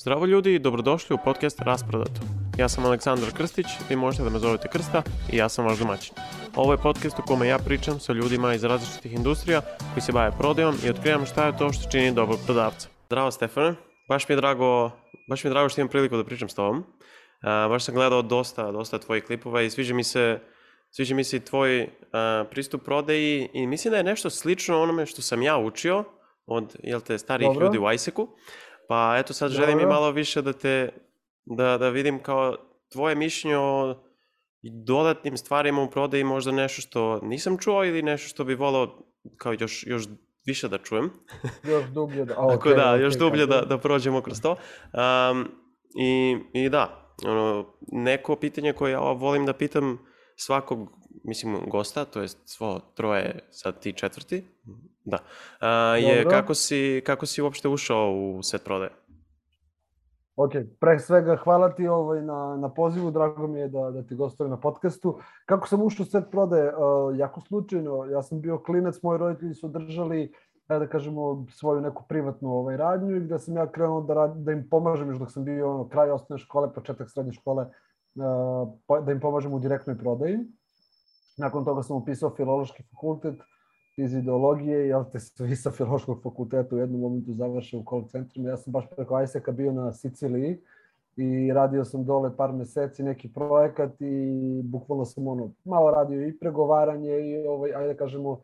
Zdravo ljudi i dobrodošli u podcast Rasprodato. Ja sam Aleksandar Krstić, vi možete da me zovete Krsta i ja sam vaš domaćin. Ovo je podcast u kome ja pričam sa ljudima iz različitih industrija koji se bave prodajom i otkrivam šta je to što čini dobrog prodavca. Zdravo Stefane, baš mi je drago, baš mi je drago što imam priliku da pričam s tobom. Uh, baš sam gledao dosta, dosta tvojih klipova i sviđa mi se Sviđa mi se i tvoj uh, pristup prodaji i mislim da je nešto slično onome što sam ja učio od, jel te, starijih Dobro. ljudi u ISEC-u. Pa eto sad Dobro. želim i malo više da te, da, da vidim kao tvoje mišljenje o dodatnim stvarima u prodaji, možda nešto što nisam čuo ili nešto što bi volao kao još, još više da čujem. Još dublje da... Tako okej, da, još dublje da, kako- da prođemo kroz to. Um, i, I da, ono, neko pitanje koje ja volim da pitam svakog, mislim, gosta, to jest svo troje, sad ti četvrti, da, a, je Dobro. kako si, kako si uopšte ušao u set prodaje? Ok, pre svega hvala ti ovaj, na, na pozivu, drago mi je da, da ti gostujem na podcastu. Kako sam ušao u set prodaje? Uh, jako slučajno, ja sam bio klinac, moji roditelji su držali ajde da kažemo, svoju neku privatnu ovaj, radnju i gde sam ja krenuo da, rad, da im pomažem još dok sam bio ono, kraj osnovne škole, početak srednje škole, uh, da im pomažem u direktnoj prodaji. Nakon toga sam upisao filološki fakultet iz ideologije, jel te svi sa filološkog fakulteta u jednom momentu završe u call centrima. Ja sam baš preko ISEC-a bio na Siciliji i radio sam dole par meseci neki projekat i bukvalno sam ono malo radio i pregovaranje i ovaj ajde da kažemo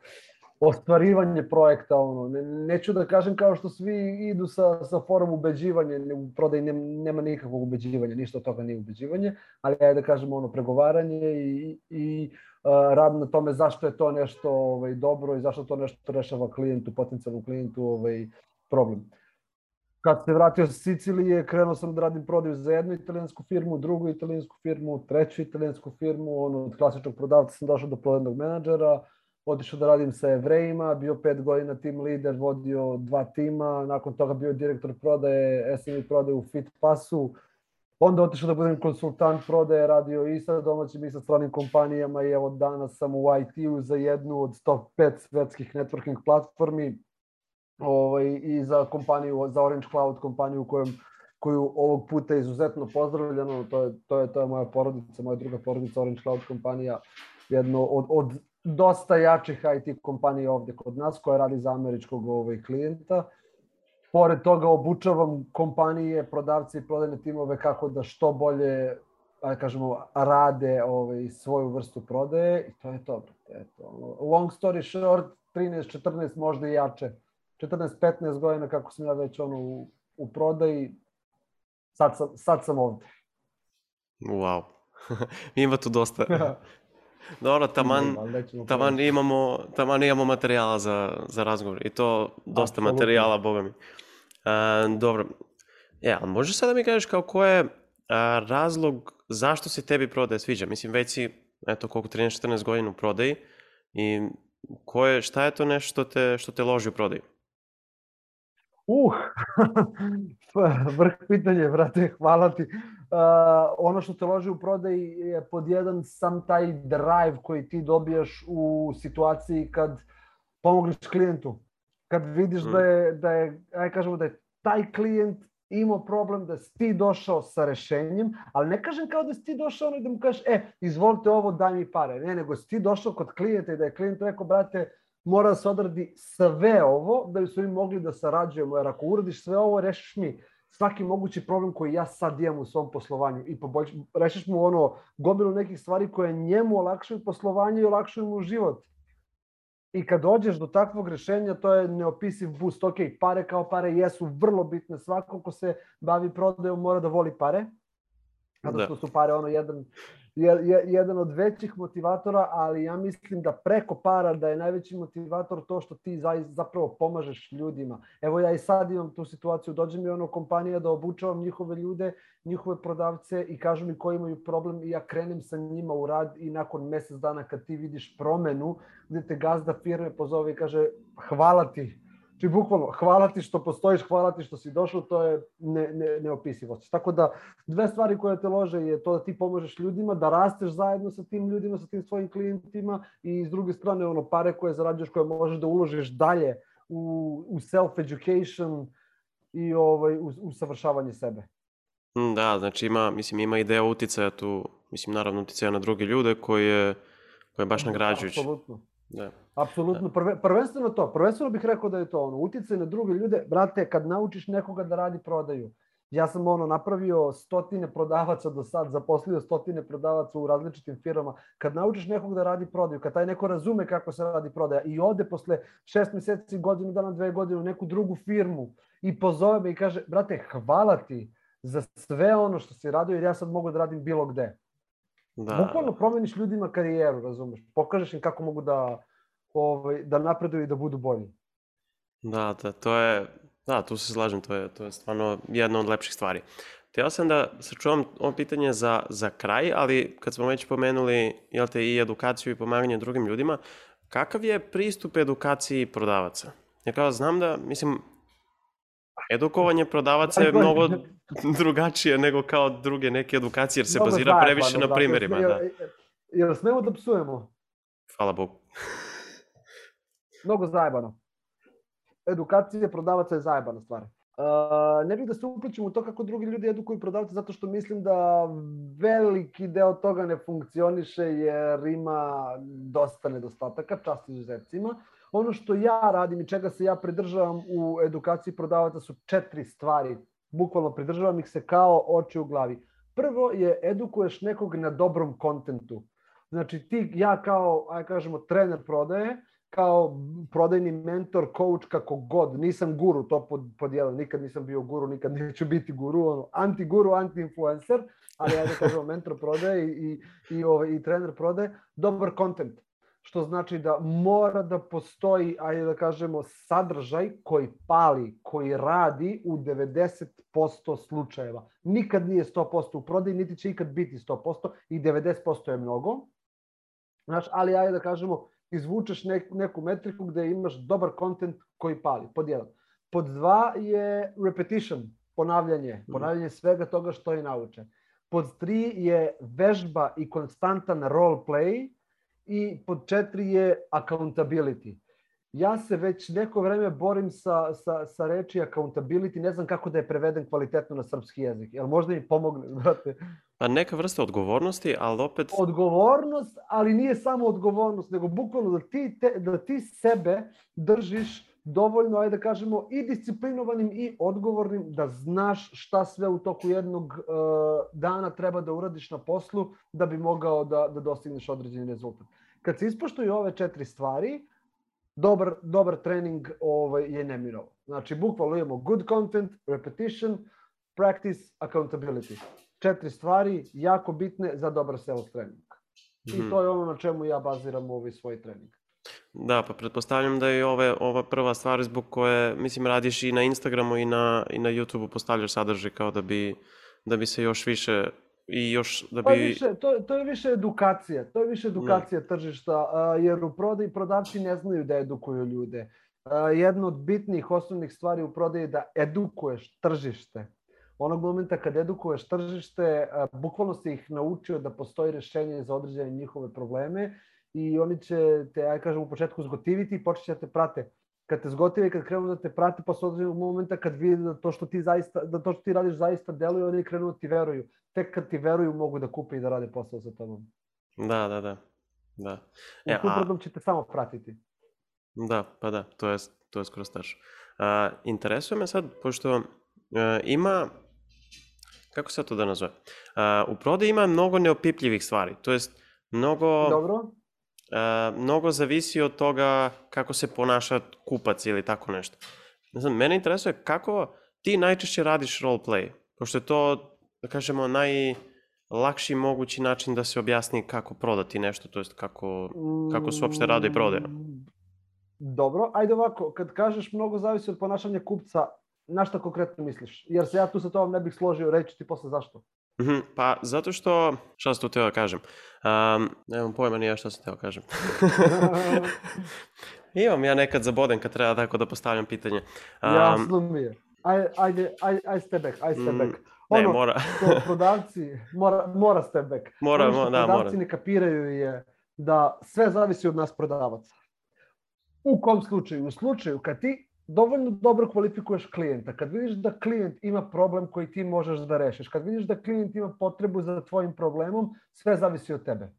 ostvarivanje projekta ono ne, neću da kažem kao što svi idu sa sa forum ubeđivanja ne, u prodaji nema, nema nikakvog ubeđivanja ništa od toga nije ubeđivanje ali ajde da kažemo ono pregovaranje i i uh, rad na tome zašto je to nešto ovaj dobro i zašto to nešto rešava klijentu potencijalnom klijentu ovaj problem. Kad se vratio sa Sicilije, krenuo sam da radim prodaju za jednu italijansku firmu, drugu italijansku firmu, treću italijansku firmu, ono, od klasičnog prodavca sam došao do prodajnog menadžera, otišao da radim sa evrejima, bio pet godina tim lider, vodio dva tima, nakon toga bio direktor prodaje, SME prodaje u Fitpassu, onda otišao da budem konsultant prodaje, radio i sa domaćim i sa stranim kompanijama i evo danas sam u IT-u za jednu od top 5 svetskih networking platformi, ovaj, i za kompaniju, za Orange Cloud kompaniju kojom, koju ovog puta izuzetno pozdravljamo, to je, to je, to je moja porodica, moja druga porodica Orange Cloud kompanija, jedno od, od dosta jačih IT kompanija ovde kod nas koja radi za američkog ovaj, klijenta. Pored toga obučavam kompanije, prodavce i prodajne timove kako da što bolje da kažemo, rade ovaj, svoju vrstu prodaje i to je to. Eto. Long story short, 13, 14, možda i jače 14-15 godina kako sam ja već ono u, u prodaji, sad sam, sad sam ovde. Wow. Ima tu dosta. Dobro, taman, nećemo taman previše. imamo, taman imamo materijala za, za razgovor i to dosta Apsolutno. materijala, boga mi. A, dobro. E, ali možeš sada mi kažeš kao ko je a, razlog zašto se tebi prodaje sviđa? Mislim, već si, eto, koliko, 13-14 godina u prodaji i ko je, šta je to nešto što te, što te loži u prodaju? Uh, vrh pitanje, brate, hvala ti. Uh, ono što te loži u prodaji je pod jedan sam taj drive koji ti dobijaš u situaciji kad pomogneš klijentu. Kad vidiš Mm. da je, da je, aj kažemo da je taj klijent imao problem da si ti došao sa rešenjem, ali ne kažem kao da si ti došao ono i da mu kažeš, e, izvolite ovo, daj mi pare. Ne, nego si ti došao kod klijenta i da je klijent rekao, brate, mora da se odradi sve ovo da bi smo mi mogli da sarađujemo, jer ako uradiš sve ovo, rešiš mi svaki mogući problem koji ja sad imam u svom poslovanju i poboljš, rešiš mu ono gomilu nekih stvari koje njemu olakšaju poslovanje i olakšaju mu život. I kad dođeš do takvog rešenja, to je neopisiv boost. Ok, pare kao pare jesu vrlo bitne. Svako ko se bavi prodajom mora da voli pare. Zato Da. što su pare ono jedan, je, je, jedan od većih motivatora, ali ja mislim da preko para da je najveći motivator to što ti za, zapravo pomažeš ljudima. Evo ja i sad imam tu situaciju, dođe mi ono kompanija da obučavam njihove ljude, njihove prodavce i kažu mi koji imaju problem i ja krenem sa njima u rad i nakon mesec dana kad ti vidiš promenu, gde te gazda firme pozove i kaže hvala ti, Znači, bukvalno, hvala ti što postojiš, hvala ti što si došao, to je ne, ne, neopisivost. Tako da, dve stvari koje te lože je to da ti pomožeš ljudima, da rasteš zajedno sa tim ljudima, sa tim svojim klijentima i s druge strane, ono, pare koje zarađuješ, koje možeš da uložiš dalje u, u self-education, i ovaj, usavršavanje sebe. Mm, da, znači ima, mislim, ima ideja uticaja tu, mislim, naravno uticaja na druge ljude koji je, koji je baš nagrađujući. Apsolutno. Da. Apsolutno, Prve, prvenstveno to, prvenstveno bih rekao da je to ono, uticaj na druge ljude, brate, kad naučiš nekoga da radi prodaju, ja sam ono napravio stotine prodavaca do sad, zaposlio stotine prodavaca u različitim firmama. Kad naučiš nekog da radi prodaju, kad taj neko razume kako se radi prodaja i ode posle šest meseci, godinu dana, dve godine u neku drugu firmu i pozove me i kaže, brate, hvala ti za sve ono što si radio jer ja sad mogu da radim bilo gde. Da. Bukvalno promeniš ljudima karijeru, razumeš? Pokažeš im kako mogu da, ovaj, da napreduju i da budu bolji. Da, da, to je, da, tu se slažem, to je, to je stvarno jedna od lepših stvari. Htio sam da sačuvam ovo pitanje za, za kraj, ali kad smo već pomenuli jel te, i edukaciju i pomaganje drugim ljudima, kakav je pristup edukaciji prodavaca? Ja kao znam da, mislim, edukovanje prodavaca je mnogo drugačije nego kao druge neke edukacije, jer se mnogo bazira zajebano, previše na primjerima. Da. Jel smemo da psujemo? Hvala Bogu. mnogo zajebano. Edukacija prodavaca je zajebana stvar. Uh, ne bih da se upličem u to kako drugi ljudi edukuju prodavce zato što mislim da veliki deo toga ne funkcioniše jer ima dosta nedostataka, čast izuzetcima. Ono što ja radim i čega se ja pridržavam u edukaciji prodavaca su četiri stvari. Bukvalno pridržavam ih se kao oči u glavi. Prvo je edukuješ nekog na dobrom kontentu. Znači ti, ja kao, aj kažemo, trener prodaje, kao prodajni mentor, coach, kako god. Nisam guru, to pod, pod jedan. Nikad nisam bio guru, nikad neću biti guru. Ono, anti-guru, anti-influencer, ali ja da kažem mentor prodaje i, i, i, ovaj, i trener prodaje. Dobar kontent što znači da mora da postoji, ajde da kažemo, sadržaj koji pali, koji radi u 90% slučajeva. Nikad nije 100% u prodaji, niti će ikad biti 100% i 90% je mnogo. Znaš, ali ajde da kažemo, izvučeš neku, neku metriku gde imaš dobar kontent koji pali, pod jedan. Pod dva je repetition, ponavljanje, mhm. ponavljanje svega toga što je naučen. Pod tri je vežba i konstantan role play, i pod četiri je accountability. Ja se već neko vreme borim sa, sa, sa reči accountability, ne znam kako da je preveden kvalitetno na srpski jezik. Jel možda mi pomogne, brate? Pa neka vrsta odgovornosti, ali opet... Odgovornost, ali nije samo odgovornost, nego bukvalno da ti, te, da ti sebe držiš dovoljno, ajde da kažemo, i disciplinovanim i odgovornim da znaš šta sve u toku jednog uh, dana treba da uradiš na poslu da bi mogao da, da dostigneš određeni rezultat. Kad se ispoštuju ove četiri stvari, dobar, dobar trening ovaj, je nemirovo. Znači, bukvalno imamo good content, repetition, practice, accountability. Četiri stvari jako bitne za dobar sales trening. I mm -hmm. to je ono na čemu ja baziram ovaj svoj trening. Da, pa pretpostavljam da je ove, ova prva stvar zbog koje, mislim, radiš i na Instagramu i na, i na YouTubeu postavljaš sadržaj kao da bi, da bi se još više i još da bi... To je više, to, to je više edukacija, to je više edukacija ne. tržišta, jer u prodaji prodavci ne znaju da edukuju ljude. Jedna od bitnih osnovnih stvari u prodaji je da edukuješ tržište. Onog momenta kad edukuješ tržište, bukvalno si ih naučio da postoji rešenje za određene njihove probleme i oni će te, aj kažem, u početku zgotiviti i počet će da te prate. Kad te zgotive i kad krenu da te prate, pa su određenog momenta kad vide da to što ti zaista, da to što ti radiš zaista deluje, oni krenu da ti veruju. Tek kad ti veruju mogu da kupe i da rade posao sa tobom. Da, da, da. da. E, U suprotnom će te samo pratiti. Da, pa da, to je, to je skoro stačno. A, interesuje me sad, pošto a, ima, kako se to da nazove, a, u prodaji ima mnogo neopipljivih stvari, to jest mnogo... Dobro mnogo zavisi od toga kako se ponaša kupac ili tako nešto. Ne znam, mene interesuje kako ti najčešće radiš roleplay, pošto je to, da kažemo, najlakši mogući način da se objasni kako prodati nešto, to jest kako, kako se uopšte rade i prodaje. Mm, dobro, ajde ovako, kad kažeš mnogo zavisi od ponašanja kupca, na šta konkretno misliš? Jer se ja tu sa tobom ne bih složio, reći ti posle zašto. Mm -hmm, pa zato što, šta sam tu teo da kažem, um, nemam pojma nije šta sam teo da kažem. Imam ja nekad zaboden kad treba tako da postavljam pitanje. Um, Jasno mi je. Ajde, ajde, ajde, ajde step back, ajde step back. Ono, ne, mora. što prodavci, mora, mora step back. Mora, ono što da, prodavci ne kapiraju je da sve zavisi od nas prodavaca. U kom slučaju? U slučaju kad ti dovoljno dobro kvalifikuješ klijenta, kad vidiš da klijent ima problem koji ti možeš da rešiš, kad vidiš da klijent ima potrebu za tvojim problemom, sve zavisi od tebe.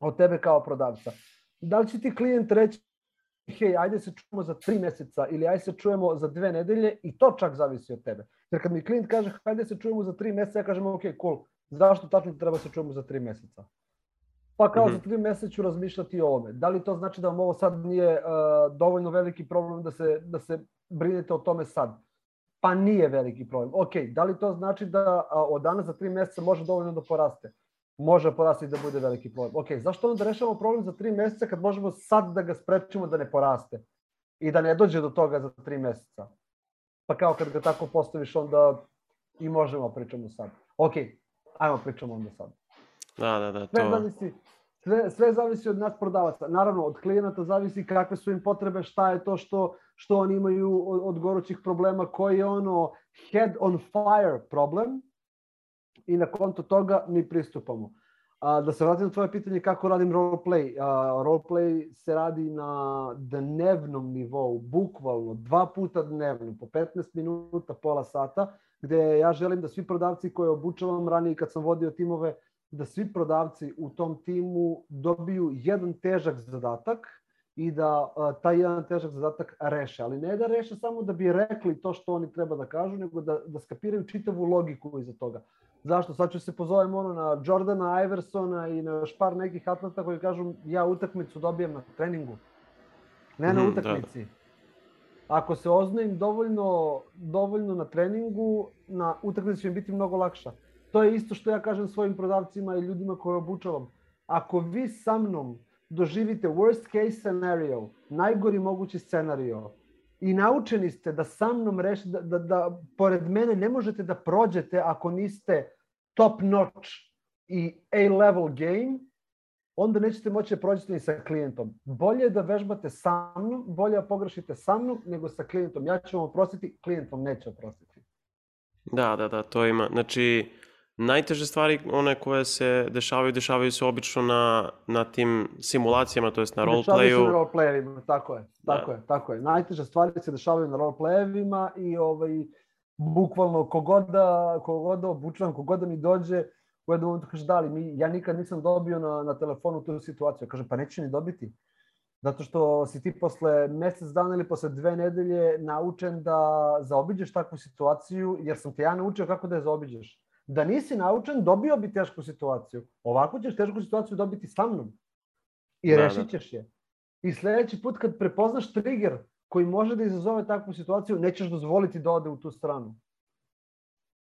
Od tebe kao prodavca. Da li će ti klijent reći hej, ajde se čujemo za tri meseca ili ajde se čujemo za dve nedelje i to čak zavisi od tebe. Jer kad mi klijent kaže ajde se čujemo za tri meseca, ja kažem ok, cool, zašto tačno treba se čujemo za tri meseca? Pa kao mm -hmm. za tri meseca ću razmišljati o ovome. Da li to znači da vam ovo sad nije uh, dovoljno veliki problem da se, da se brinete o tome sad? Pa nije veliki problem. Ok, da li to znači da uh, od danas za tri meseca može dovoljno da poraste? Može da poraste i da bude veliki problem. Ok, zašto onda rešavamo problem za tri meseca kad možemo sad da ga sprečimo da ne poraste? I da ne dođe do toga za tri meseca? Pa kao kad ga tako postaviš onda i možemo da pričamo sad. Ok, ajmo pričamo onda sad. Da, da, da. To... Sve zavisi, sve, sve zavisi od nas prodavaca. Naravno, od klijenata zavisi kakve su im potrebe, šta je to što, što oni imaju od, od gorućih problema, koji je ono head on fire problem i na konto toga mi pristupamo. A, da se vratim na tvoje pitanje kako radim roleplay. A, roleplay se radi na dnevnom nivou, bukvalno dva puta dnevno, po 15 minuta, pola sata, gde ja želim da svi prodavci koje obučavam ranije kad sam vodio timove, da svi prodavci u tom timu dobiju jedan težak zadatak i da uh, taj jedan težak zadatak reše. Ali ne da reše samo da bi rekli to što oni treba da kažu, nego da, da skapiraju čitavu logiku iza toga. Zašto? Sad ću se pozovem ono na Jordana Iversona i na još par nekih atleta koji kažu ja utakmicu dobijem na treningu. Ne na mm, utakmici. Da. Ako se oznojim dovoljno, dovoljno na treningu, na utakmici će mi biti mnogo lakša. To je isto što ja kažem svojim prodavcima i ljudima koje obučavam. Ako vi sa mnom doživite worst case scenario, najgori mogući scenario, i naučeni ste da sa mnom rešite, da, da, da pored mene ne možete da prođete ako niste top notch i A-level game, onda nećete moći da prođete ni sa klijentom. Bolje je da vežbate sa mnom, bolje da pogrešite sa mnom nego sa klijentom. Ja ću vam oprostiti, klijent vam neće oprostiti. Da, da, da, to ima. Znači, najteže stvari, one koje se dešavaju, dešavaju se obično na, na tim simulacijama, to jest na roleplayu. Dešavaju se na roleplayevima, tako je, tako da. je, tako je. Najteže stvari se dešavaju na roleplayevima i ovaj, bukvalno kogoda, kogoda obučavam, kogoda mi dođe, u jednom momentu kaže, da li, mi, ja nikad nisam dobio na, na telefonu tu situaciju. Kažem, pa neće ni dobiti. Zato što si ti posle mesec dana ili posle dve nedelje naučen da zaobiđeš takvu situaciju, jer sam te ja naučio kako da je zaobiđeš da nisi naučen, dobio bi tešku situaciju. Ovako ćeš tešku situaciju dobiti sa mnom. I da, rešit da. ćeš je. I sledeći put kad prepoznaš trigger koji može da izazove takvu situaciju, nećeš dozvoliti da ode u tu stranu.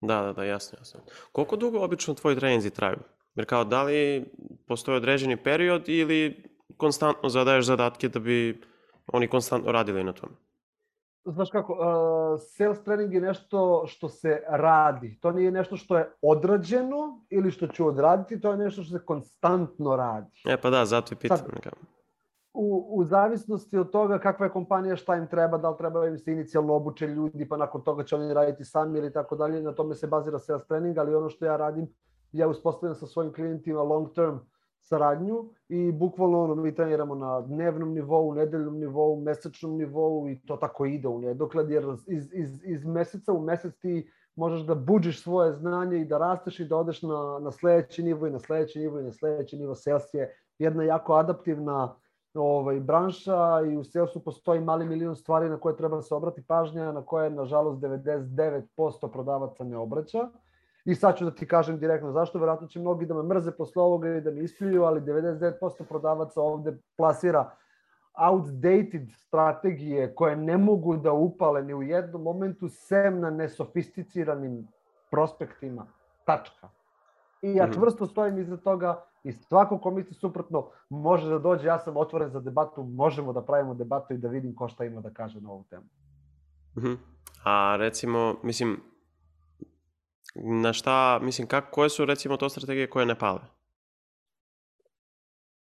Da, da, da, jasno, jasno. Koliko dugo obično tvoji treninzi traju? Jer kao, da li postoji određeni period ili konstantno zadaješ zadatke da bi oni konstantno radili na tome? Znaš kako, uh, sales trening je nešto što se radi. To nije nešto što je odrađeno ili što ću odraditi, to je nešto što se konstantno radi. E pa da, zato i pitam. Sad, u, u zavisnosti od toga kakva je kompanija, šta im treba, da li treba im se inicijalno obuče ljudi, pa nakon toga će oni raditi sami ili tako dalje, na tome se bazira sales trening, ali ono što ja radim, ja uspostavljam sa svojim klijentima long term saradnju i bukvalno ono, mi treniramo na dnevnom nivou, nedeljnom nivou, mesečnom nivou i to tako ide u nedoklad, jer iz, iz, iz meseca u mesec ti možeš da buđiš svoje znanje i da rasteš i da odeš na, na sledeći nivo i na sledeći nivo i na sledeći nivo. Sales je jedna jako adaptivna ovaj, branša i u salesu postoji mali milion stvari na koje treba se obrati pažnja, na koje, nažalost, 99% prodavaca ne obraća. I sad ću da ti kažem direktno zašto, verovatno će mnogi da me mrze posle ovoga i da me ispljuju, ali 99% prodavaca ovde plasira outdated strategije koje ne mogu da upale ni u jednom momentu sem na nesofisticiranim prospektima. Tačka. I ja mhm. čvrsto stojim iza toga i svako ko misli suprotno može da dođe, ja sam otvoren za debatu, možemo da pravimo debatu i da vidim ko šta ima da kaže na ovu temu. Mhm. A recimo, mislim, na šta, mislim, kako, koje su recimo to strategije koje ne pale?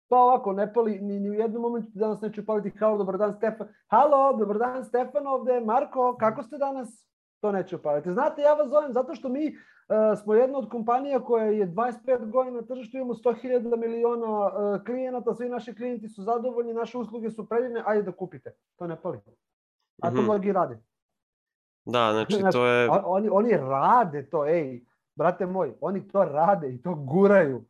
Pa ovako, ne pali, ni, ni u jednom momentu danas neću paliti halo, dobar dan Stefan, halo, dobar dan Stefan ovde, Marko, kako ste danas? To neću paliti. Znate, ja vas zovem zato što mi uh, smo jedna od kompanija koja je 25 godina na tržištu, imamo 100.000 miliona uh, klijenata, svi naši klijenti su zadovoljni, naše usluge su predivne, ajde da kupite. To ne pali. A to Mhm. mnogi rade. Da, znači Znaš, to je... Oni, oni rade to, ej, brate moj, oni to rade i to guraju.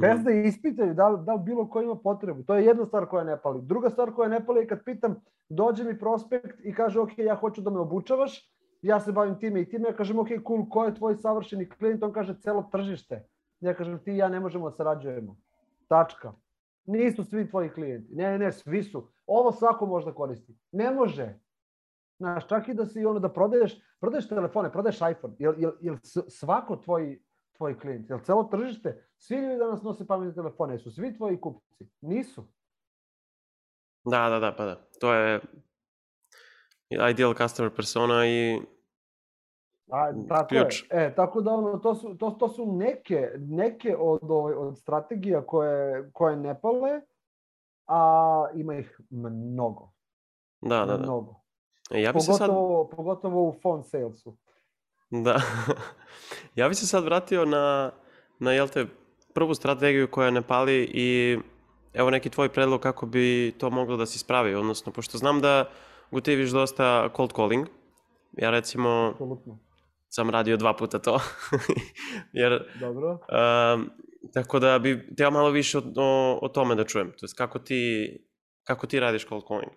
Bez Mhm. da ispitaju da li, da li bilo ko ima potrebu. To je jedna stvar koja ne pali. Druga stvar koja ne pali je kad pitam, dođe mi prospekt i kaže, ok, ja hoću da me obučavaš, ja se bavim time i time, ja kažem, ok, cool, ko je tvoj savršeni klijent? On kaže, celo tržište. Ja kažem, ti i ja ne možemo da sarađujemo. Tačka. Nisu svi tvoji klijenti. Ne, ne, svi su. Ovo svako može da koristi. Ne može. Znaš, čak i da si ono da prodaješ, prodaješ telefone, prodaješ iPhone, jel, jel, jel svako tvoj, tvoj klijent, jel celo tržište, svi ljudi danas nose pametne telefone, su svi tvoji kupci? Nisu. Da, da, da, pa da. To je ideal customer persona i A, tako ključ. je. E, tako da ono, to su, to, to su neke, neke od, od strategija koje, koje ne pale, a ima ih mnogo. da, da, da. Mnogo. E, Ja bi se sad... Pogotovo, pogotovo u phone salesu. Da. ja bi se sad vratio na, na jel te, prvu strategiju koja ne pali i evo neki tvoj predlog kako bi to moglo da se ispravi, odnosno, pošto znam da gotiviš dosta cold calling, ja recimo Apsolutno. sam radio dva puta to, jer Dobro. um, tako da bi htio malo više o, o, o tome da čujem, to jest kako ti, kako ti radiš cold calling.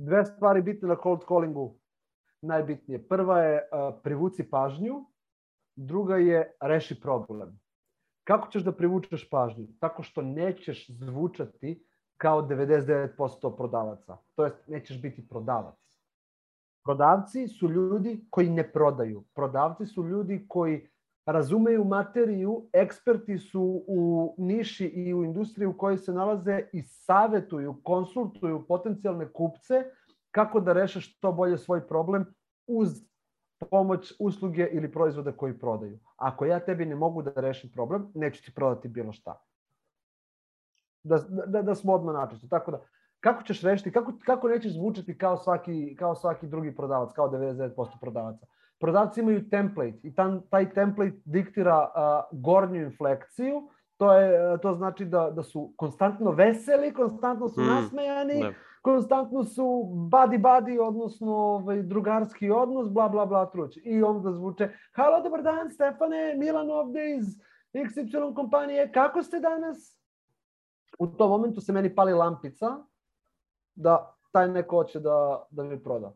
Dve stvari bitne na cold callingu najbitnije. Prva je uh, privuci pažnju, druga je reši problem. Kako ćeš da privučeš pažnju? Tako što nećeš zvučati kao 99% prodavaca. To jest, nećeš biti prodavac. Prodavci su ljudi koji ne prodaju. Prodavci su ljudi koji razumeju materiju, eksperti su u niši i u industriji u kojoj se nalaze i savetuju, konsultuju potencijalne kupce kako da reše što bolje svoj problem uz pomoć usluge ili proizvoda koji prodaju. Ako ja tebi ne mogu da rešim problem, neću ti prodati bilo šta. Da, da, da smo odmah načisto. Tako da, kako ćeš rešiti, kako, kako nećeš zvučati kao svaki, kao svaki drugi prodavac, kao 99% prodavaca. Prodavci imaju template i tam, taj template diktira a, gornju inflekciju, to, je, to znači da, da su konstantno veseli, konstantno su Mm, nasmejani, Da. konstantno su buddy buddy, odnosno ovaj, drugarski odnos, bla bla bla truć. I onda zvuče, halo, dobar dan, Stefane, Milan ovde iz XY kompanije, kako ste danas? U tom momentu se meni pali lampica da taj neko hoće da, da mi proda.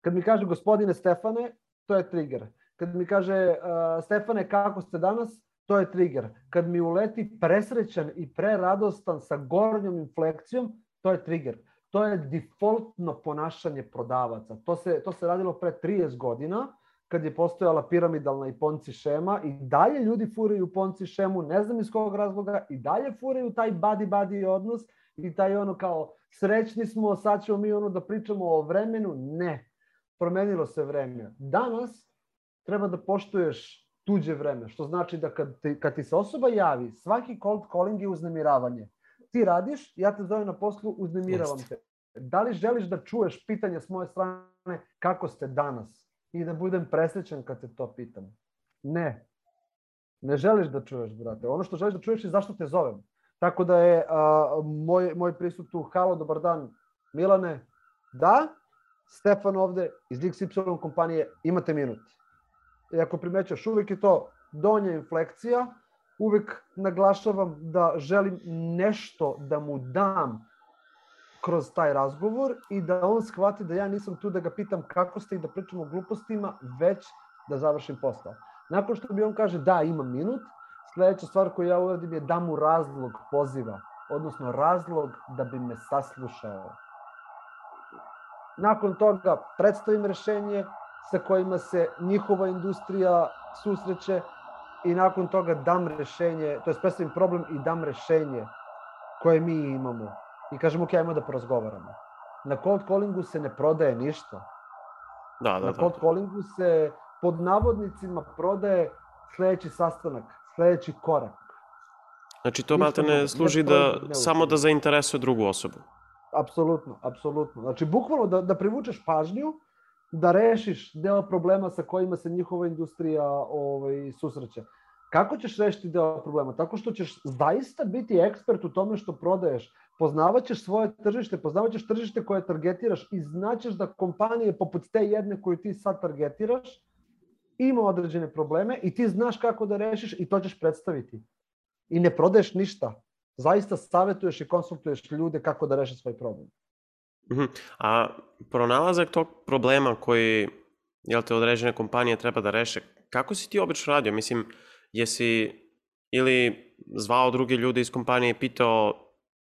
Kad mi kaže gospodine Stefane, to je trigger. Kad mi kaže uh, Stefane, kako ste danas, to je trigger. Kad mi uleti presrećan i preradostan sa gornjom inflekcijom, to je trigger. To je defaultno ponašanje prodavaca. To se, to se radilo pre 30 godina, kad je postojala piramidalna i ponci šema i dalje ljudi furaju ponci šemu, ne znam iz kog razloga, i dalje furaju taj buddy-buddy odnos i taj ono kao srećni smo, sad ćemo mi ono da pričamo o vremenu. Ne, promenilo se vreme. Danas treba da poštuješ tuđe vreme, što znači da kad ti, kad ti se osoba javi, svaki cold calling je uznemiravanje. Ti radiš, ja te zovem na poslu, uznemiravam te. Da li želiš da čuješ pitanje s moje strane kako ste danas i da budem presrećan kad te to pitam? Ne. Ne želiš da čuješ, brate. Ono što želiš da čuješ je zašto te zovem. Tako da je a, moj, moj pristup tu, halo, dobar dan, Milane, da, Stefan ovde iz XY kompanije, imate minut. I ako primećaš, uvek je to donja inflekcija, uvek naglašavam da želim nešto da mu dam kroz taj razgovor i da on shvati da ja nisam tu da ga pitam kako ste i da pričamo o glupostima, već da završim posao. Nakon što mi on kaže da, imam minut, sledeća stvar koju ja uradim je da mu razlog poziva, odnosno razlog da bi me saslušao. Nakon toga predstavim rešenje sa kojima se njihova industrija susreće i nakon toga dam rešenje, to je predstavim problem i dam rešenje koje mi imamo. I kažem, ok, ajmo da porazgovaramo. Na cold callingu se ne prodaje ništa. Da, da, Na da. cold callingu se pod navodnicima prodaje sledeći sastanak, sledeći korak. Znači to malte drugo, ne služi da samo da zainteresuje drugu osobu. Apsolutno, apsolutno. Znači, bukvalno da, da privučeš pažnju, da rešiš deo problema sa kojima se njihova industrija ovaj, susreće. Kako ćeš rešiti deo problema? Tako što ćeš zaista biti ekspert u tome što prodaješ. poznavaćeš svoje tržište, poznavaćeš tržište koje targetiraš i znaćeš da kompanije poput te jedne koju ti sad targetiraš ima određene probleme i ti znaš kako da rešiš i to ćeš predstaviti. I ne prodaješ ništa. Zaista savetuješ i konsultuješ ljude kako da reše svoj problem. -huh. A pronalazak tog problema koji jel te određene kompanije treba da reše, kako si ti obično radio? Mislim, jesi ili zvao druge ljude iz kompanije i pitao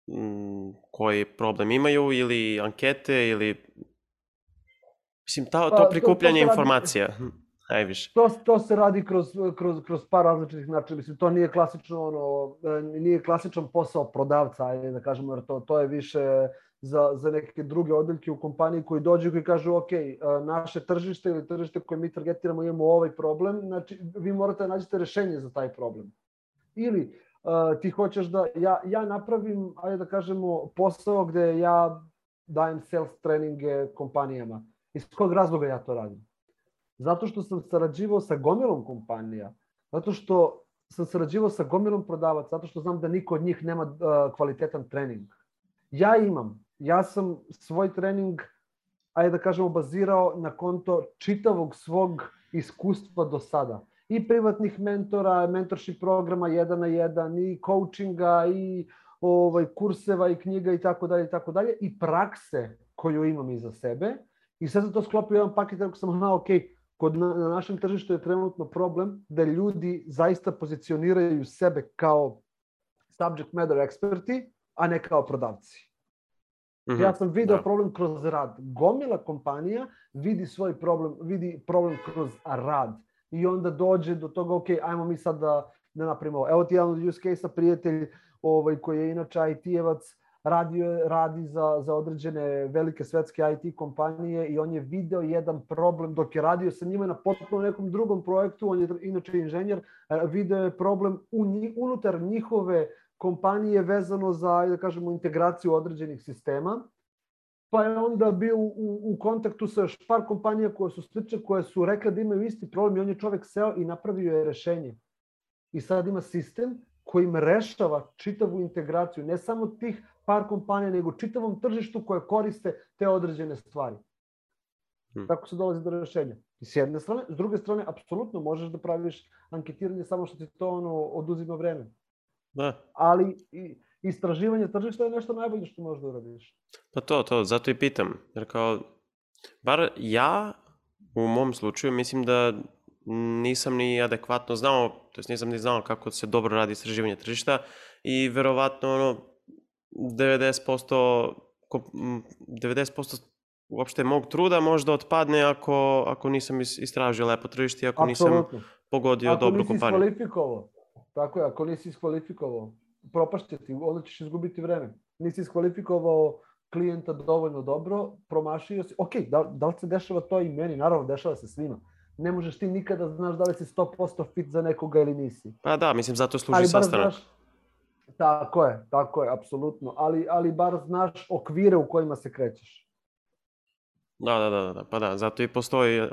m, koji problem imaju ili ankete ili mislim ta, to prikupljanje pa, to, to informacija radi, najviše. To, to se radi kroz, kroz, kroz par različitih načina. Mislim, to nije klasično ono, nije klasičan posao prodavca, ajde da kažemo, jer to, to je više za, za neke druge odeljke u kompaniji koji dođu i koji kažu ok, naše tržište ili tržište koje mi targetiramo imamo ovaj problem, znači vi morate da nađete rešenje za taj problem. Ili uh, ti hoćeš da, ja, ja napravim, ajde da kažemo, posao gde ja dajem sales treninge kompanijama. Iz kog razloga ja to radim? Zato što sam sarađivao sa gomilom kompanija, zato što sam sarađivao sa gomilom prodavaca, zato što znam da niko od njih nema uh, kvalitetan trening. Ja imam, ja sam svoj trening, ajde da kažemo, bazirao na konto čitavog svog iskustva do sada i privatnih mentora, mentorship programa jedan na jedan, i coachinga, i ovaj, kurseva i knjiga i tako dalje i tako dalje i prakse koju imam iza sebe. I sad sam to sklopio jedan paket kako sam znao, ok, kod na, na našem tržištu je trenutno problem da ljudi zaista pozicioniraju sebe kao subject matter eksperti, a ne kao prodavci. Mm -hmm. Ja sam video da. problem kroz rad. Gomila kompanija vidi svoj problem, vidi problem kroz rad i onda dođe do toga, ok, ajmo mi sad da, da napravimo. Evo ti jedan od use case-a, prijatelj ovaj, koji je inače IT-evac, radio, radi za, za određene velike svetske IT kompanije i on je video jedan problem dok je radio sa njima na potpuno nekom drugom projektu, on je inače inženjer, video je problem u, unutar njihove kompanije vezano za, da kažemo, integraciju određenih sistema pa je onda bio u, u, kontaktu sa još par kompanija koje su slične, koje su rekle da imaju isti problem i on je čovek seo i napravio je rešenje. I sad ima sistem kojim rešava čitavu integraciju, ne samo tih par kompanija, nego čitavom tržištu koje koriste te određene stvari. Hmm. Tako se dolazi do rešenja. I s jedne strane, s druge strane, apsolutno možeš da praviš anketiranje samo što ti to ono oduzima vreme. Da. Ali i, istraživanje tržišta je nešto najbolje što možeš da uradiš. Pa to, to, zato i pitam. Jer kao, bar ja u mom slučaju mislim da nisam ni adekvatno znao, to jest nisam ni znao kako se dobro radi istraživanje tržišta i verovatno ono 90% 90% uopšte mog truda možda otpadne ako, ako nisam istražio lepo tržište ako Absolutno. nisam pogodio ako dobru kompaniju. Ako nisi iskvalifikovao, tako je, ako nisi iskvalifikovao, propašće ti, onda ćeš izgubiti vreme. Nisi iskvalifikovao klijenta dovoljno dobro, promašio si, ok, da, da li se dešava to i meni? Naravno, dešava se svima. Ne možeš ti nikada znaš da li si 100% fit za nekoga ili nisi. Pa da, mislim, zato služi sastanak. Znaš, tako je, tako je, apsolutno. Ali, ali bar znaš okvire u kojima se krećeš. Da, da, da, da, pa da, zato i postoji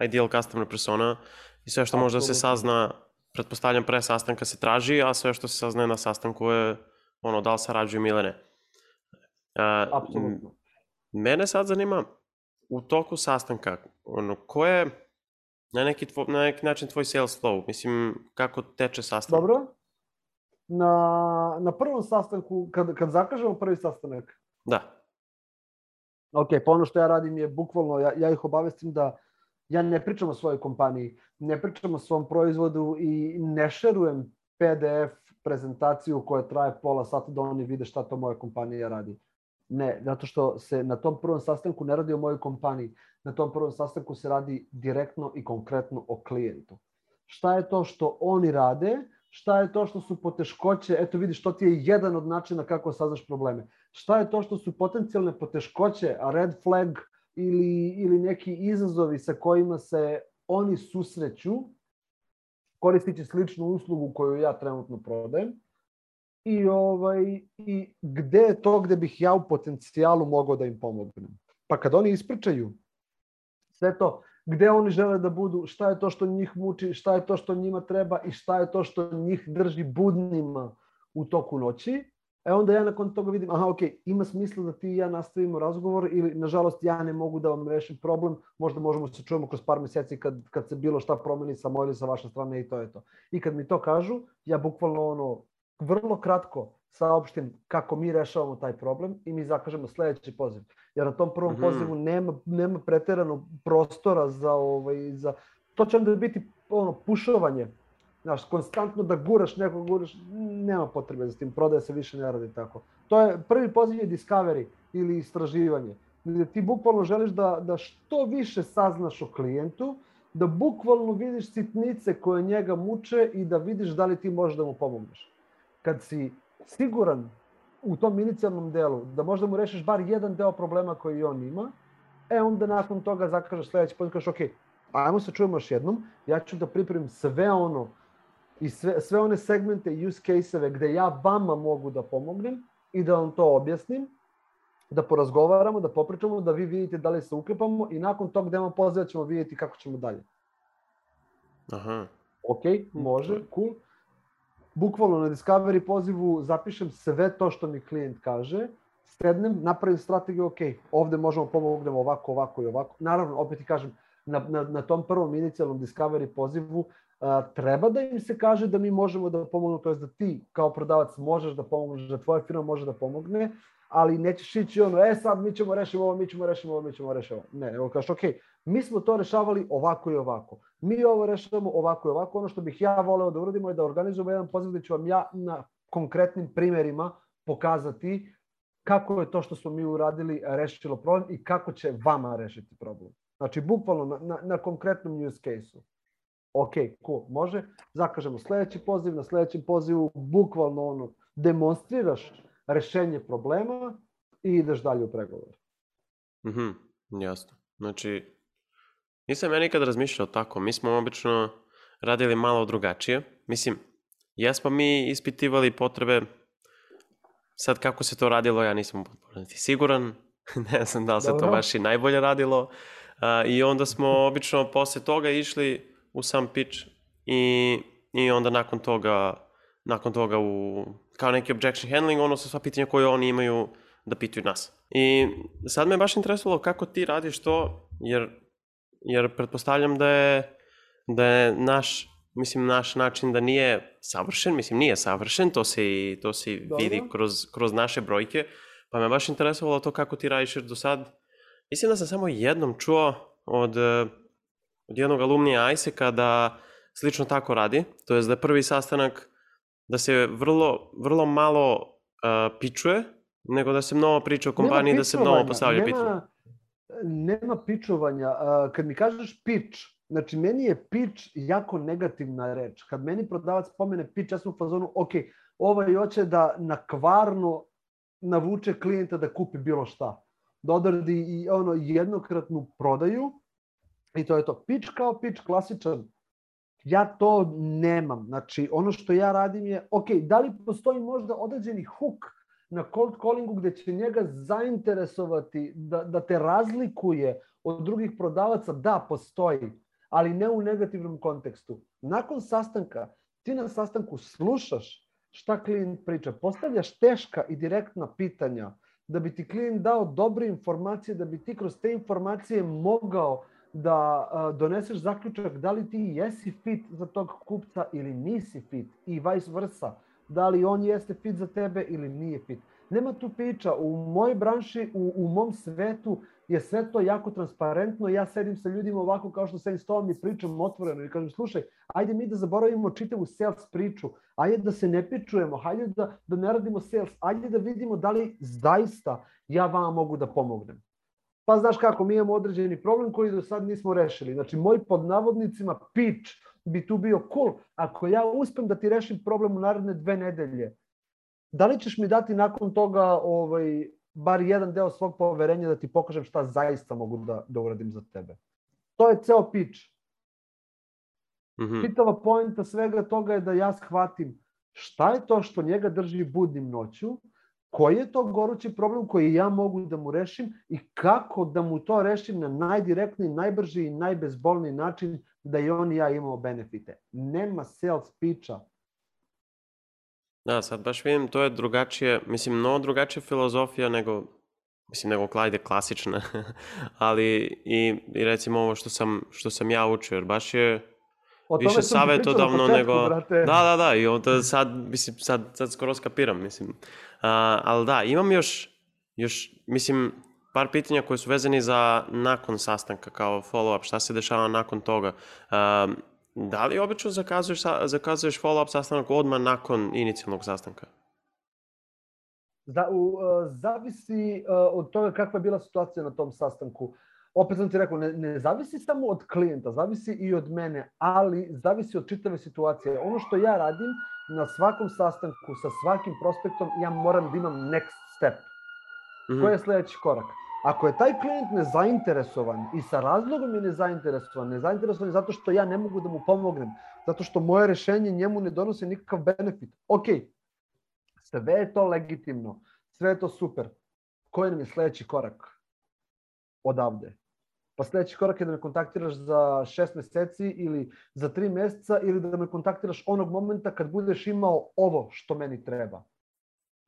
ideal customer persona i sve što Absolutno. može da se sazna pretpostavljam pre sastanka se traži, a sve što se saznaje na sastanku je ono da li sarađujem ili ne. Uh, Apsolutno. Mene sad zanima u toku sastanka, ono, ko je na neki, tvo, na neki način tvoj sales flow? Mislim, kako teče sastanak? Dobro. Na, na prvom sastanku, kad, kad zakažemo prvi sastanak? Da. Ok, pa ono što ja radim je bukvalno, ja, ja ih obavestim da ja ne pričam o svojoj kompaniji, ne pričam o svom proizvodu i ne šerujem PDF prezentaciju koja traje pola sata da oni vide šta to moja kompanija radi. Ne, zato što se na tom prvom sastanku ne radi o mojoj kompaniji. Na tom prvom sastanku se radi direktno i konkretno o klijentu. Šta je to što oni rade, šta je to što su poteškoće, eto vidiš, to ti je jedan od načina kako saznaš probleme. Šta je to što su potencijalne poteškoće, a red flag ili, ili neki izazovi sa kojima se oni susreću koristići sličnu uslugu koju ja trenutno prodajem i, ovaj, i gde je to gde bih ja u potencijalu mogao da im pomognem. Pa kad oni ispričaju sve to, gde oni žele da budu, šta je to što njih muči, šta je to što njima treba i šta je to što njih drži budnima u toku noći, E onda ja nakon toga vidim, aha, ok, ima smisla da ti i ja nastavimo razgovor ili, nažalost, ja ne mogu da vam rešim problem, možda možemo se čujemo kroz par meseci kad, kad se bilo šta promeni sa moje ili sa vaše strane i to je to. I kad mi to kažu, ja bukvalno ono, vrlo kratko saopštim kako mi rešavamo taj problem i mi zakažemo sledeći poziv. Jer na tom prvom mm -hmm. pozivu nema, nema preterano prostora za, ovaj, za... To će onda biti ono, pušovanje Znaš, konstantno da guraš nekog, guraš, nema potrebe za tim, prodaje se više ne radi tako. To je, prvi poziv je discovery ili istraživanje. Gde ti bukvalno želiš da, da što više saznaš o klijentu, da bukvalno vidiš sitnice koje njega muče i da vidiš da li ti možeš da mu pomogneš. Kad si siguran u tom inicijalnom delu da možda mu rešiš bar jedan deo problema koji on ima, e onda nakon toga zakažeš sledeći put i kažeš ok, ajmo se čujemo još jednom, ja ću da pripremim sve ono i sve, sve one segmente use case-eve gde ja vama mogu da pomognem i da vam to objasnim, da porazgovaramo, da popričamo, da vi vidite da li se uklipamo i nakon tog demo poziva ćemo vidjeti kako ćemo dalje. Aha. Ok, može, cool. Bukvalno na Discovery pozivu zapišem sve to što mi klijent kaže, sednem, napravim strategiju, ok, ovde možemo pomognemo ovako, ovako i ovako. Naravno, opet ti kažem, na, na, na tom prvom inicijalnom Discovery pozivu a, treba da im se kaže da mi možemo da pomognemo, to je da ti kao prodavac možeš da pomogneš, da tvoja firma može da pomogne, ali nećeš ići ono, e sad mi ćemo rešiti ovo, mi ćemo rešiti ovo, mi ćemo rešiti ovo. Ne, nego kažeš, ok, mi smo to rešavali ovako i ovako. Mi ovo rešavamo ovako i ovako. Ono što bih ja voleo da uradimo je da organizujemo jedan poziv gde ću vam ja na konkretnim primerima pokazati kako je to što smo mi uradili rešilo problem i kako će vama rešiti problem. Znači, bukvalno na, na, na konkretnom use case-u ok, cool, može, zakažemo sledeći poziv, na sledećem pozivu bukvalno ono, demonstriraš rešenje problema i ideš dalje u pregovor. Mhm, mm jasno. Znači, nisam ja nikad razmišljao tako, mi smo obično radili malo drugačije. Mislim, jesmo mi ispitivali potrebe, sad kako se to radilo, ja nisam siguran, ne znam da li se Dobro. to baš i najbolje radilo. Uh, I onda smo obično posle toga išli u sam pitch i, i onda nakon toga, nakon toga u, kao neki objection handling, ono su sva pitanja koje oni imaju da pitaju nas. I sad me baš interesovalo kako ti radiš to, jer, jer pretpostavljam da je, da je naš, mislim, naš način da nije savršen, mislim, nije savršen, to se, i, to se Dobro. vidi kroz, kroz naše brojke, pa me baš interesovalo to kako ti radiš, do sad, mislim da sam samo jednom čuo od od jednog alumnija ISEC-a da slično tako radi, to je da je prvi sastanak da se vrlo, vrlo malo uh, pičuje, nego da se mnogo priča o kompaniji, da se mnogo postavlja pitanje. Nema pičovanja. Uh, kad mi kažeš pitch, znači meni je pitch jako negativna reč. Kad meni prodavac pomene pitch, ja sam u fazonu, ok, ovaj hoće da na kvarno navuče klijenta da kupi bilo šta. Da odradi i ono jednokratnu prodaju, I to je to. Pitch kao pitch, klasičan. Ja to nemam. Znači, ono što ja radim je, ok, da li postoji možda određeni hook na cold callingu gde će njega zainteresovati da, da te razlikuje od drugih prodavaca? Da, postoji, ali ne u negativnom kontekstu. Nakon sastanka, ti na sastanku slušaš šta klijent priča, postavljaš teška i direktna pitanja da bi ti klijent dao dobre informacije, da bi ti kroz te informacije mogao da doneseš zaključak da li ti jesi fit za tog kupca ili nisi fit i vice versa. Da li on jeste fit za tebe ili nije fit. Nema tu priča. U mojoj branši, u, u mom svetu je sve to jako transparentno. Ja sedim sa ljudima ovako kao što sedim s tobom i pričam otvoreno i kažem slušaj, ajde mi da zaboravimo čitavu sales priču, ajde da se ne pičujemo, ajde da, da ne radimo sales, ajde da vidimo da li zaista ja vama mogu da pomognem. Pa znaš kako, mi imamo određeni problem koji do sad nismo rešili. Znači, moj pod navodnicima pitch bi tu bio cool. Ako ja uspem da ti rešim problem u naredne dve nedelje, da li ćeš mi dati nakon toga ovaj, bar jedan deo svog poverenja da ti pokažem šta zaista mogu da, da uradim za tebe? To je ceo pitch. Mm -hmm. Pitava pojenta svega toga je da ja shvatim šta je to što njega drži budnim noću, koji je to gorući problem koji ja mogu da mu rešim i kako da mu to rešim na najdirektniji, najbrži i najbezbolniji način da i on i ja imamo benefite. Nema sales pitcha. Da, sad baš vidim, to je drugačije, mislim, mnogo drugačija filozofija nego, mislim, nego klajde klasična, ali i, i recimo ovo što sam, što sam ja učio, jer baš je više savjetodavno nego... Brate. Da, da, da, i onda sad, mislim, sad, sad skoro skapiram, mislim. Uh, ali da, imam još, još, mislim, par pitanja koje su vezani za nakon sastanka, kao follow-up, šta se dešava nakon toga. Uh, da li obično zakazuješ, zakazuješ follow-up sastanak odmah nakon inicijalnog sastanka? Da, u, uh, zavisi uh, od toga kakva je bila situacija na tom sastanku. Opet sam ti rekao, ne, ne zavisi samo od klijenta, zavisi i od mene, ali zavisi od čitave situacije. Ono što ja radim na svakom sastanku sa svakim prospektom, ja moram da imam next step. Mm -hmm. Koji je sledeći korak? Ako je taj klijent nezainteresovan i sa razlogom je nezainteresovan, nezainteresovan je zato što ja ne mogu da mu pomognem, zato što moje rešenje njemu ne donose nikakav benefit. Ok, sve je to legitimno, sve je to super. Koji nam je sledeći korak odavde? Pa sledeći korak je da me kontaktiraš za šest meseci ili za tri meseca ili da me kontaktiraš onog momenta kad budeš imao ovo što meni treba.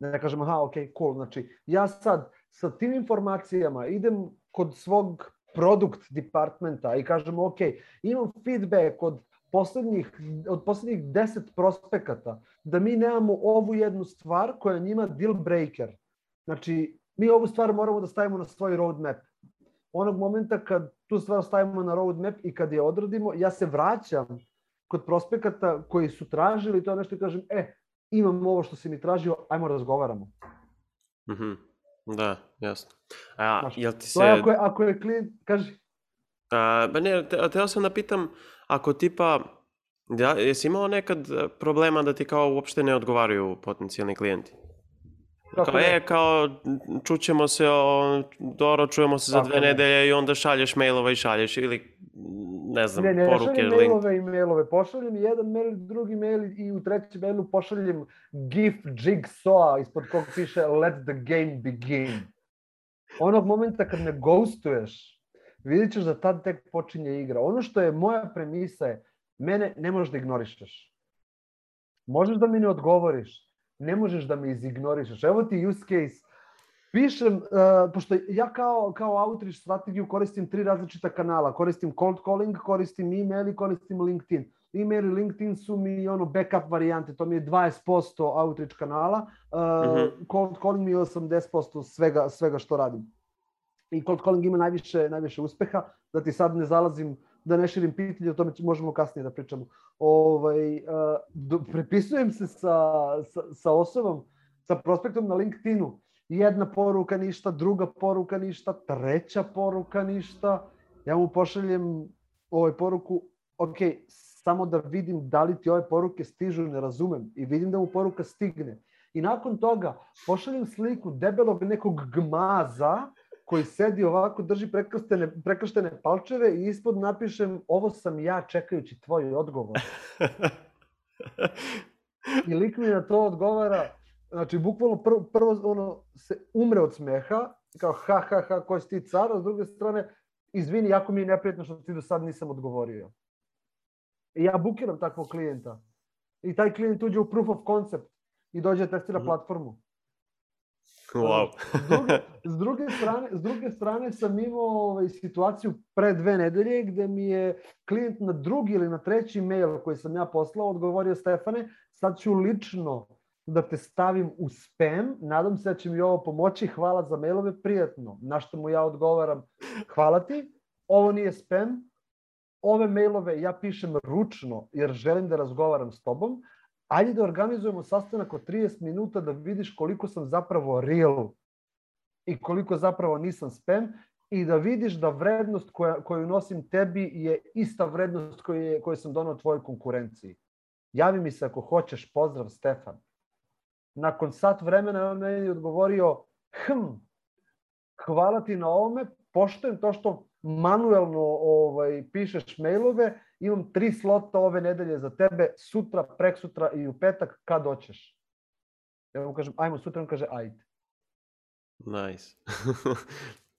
Da ne kažem, aha, ok, cool. Znači, ja sad sa tim informacijama idem kod svog produkt departmenta i kažem, ok, imam feedback od poslednjih, od poslednjih 10 prospekata da mi nemamo ovu jednu stvar koja njima deal breaker. Znači, mi ovu stvar moramo da stavimo na svoj roadmap. Onog momenta kad tu stvar stavimo na roadmap i kad je odradimo, ja se vraćam kod prospekata koji su tražili to nešto i kažem, e, imam ovo što si mi tražio, ajmo razgovaramo. Mhm. Mm da, jasno. A, Znaš, jel ti se... ako je, ako je klijent, kaži. A, ba ne, te, teo sam da pitam, ako tipa, da, jesi imao nekad problema da ti kao uopšte ne odgovaraju potencijalni klijenti? Kako kao, je, kao, čućemo se, o, dobro, čujemo se za dve ne. nedelje i onda šalješ mailova i šalješ ili, ne znam, ne, ne, poruke. Ne, ne mailove i mailove, pošaljem jedan mail, drugi mail i u trećem mailu pošaljem gif jigsaw ispod kog piše let the game begin. Onog momenta kad me ghostuješ, vidit ćeš da tad tek počinje igra. Ono što je moja premisa je, mene ne možeš da ignorišeš. Možeš da mi ne odgovoriš, ne možeš da me izignorišeš. Evo ti use case. Pišem, uh, pošto ja kao, kao outreach strategiju koristim tri različita kanala. Koristim cold calling, koristim email i koristim LinkedIn. Email i LinkedIn su mi ono backup varijante, to mi je 20% outreach kanala, uh, mm -hmm. cold calling mi je 80% svega, svega što radim. I cold calling ima najviše, najviše uspeha, da ti sad ne zalazim da ne širim pitanje, o tome možemo kasnije da pričamo. Ovaj, uh, do, prepisujem se sa, sa, sa osobom, sa prospektom na LinkedInu. Jedna poruka ništa, druga poruka ništa, treća poruka ništa. Ja mu pošaljem ovaj poruku, ok, samo da vidim da li ti ove poruke stižu, ne razumem. I vidim da mu poruka stigne. I nakon toga pošaljem sliku debelog nekog gmaza koji sedi ovako, drži prekrštene, prekrštene palčeve i ispod napišem ovo sam ja čekajući tvoj odgovor. I lik mi na to odgovara, znači bukvalno prvo, prvo ono, se umre od smeha, kao ha ha ha, koji si ti car, a s druge strane, izvini, jako mi je neprijetno što ti do sad nisam odgovorio. I ja bukiram takvog klijenta. I taj klijent uđe u proof of concept i dođe da testira mm -hmm. platformu. Wow. s, druge, s, druge strane, s druge strane sam imao ovaj, situaciju pre dve nedelje gde mi je klijent na drugi ili na treći mail koji sam ja poslao odgovorio Stefane, sad ću lično da te stavim u spam, nadam se da će mi ovo pomoći, hvala za mailove, prijatno. Na što mu ja odgovaram, hvala ti, ovo nije spam, ove mailove ja pišem ručno jer želim da razgovaram s tobom, ajde da organizujemo sastanak od 30 minuta da vidiš koliko sam zapravo real i koliko zapravo nisam spam i da vidiš da vrednost koja, koju nosim tebi je ista vrednost koju, je, koju sam donao tvojoj konkurenciji. Javi mi se ako hoćeš, pozdrav Stefan. Nakon sat vremena on meni odgovorio, hm, hvala ti na ovome, poštojem to što manuelno ovaj, pišeš mailove, imam tri slota ove nedelje za tebe, sutra, prek sutra i u petak, kad hoćeš. Ja mu kažem, ajmo sutra, on kaže, ajde. Nice.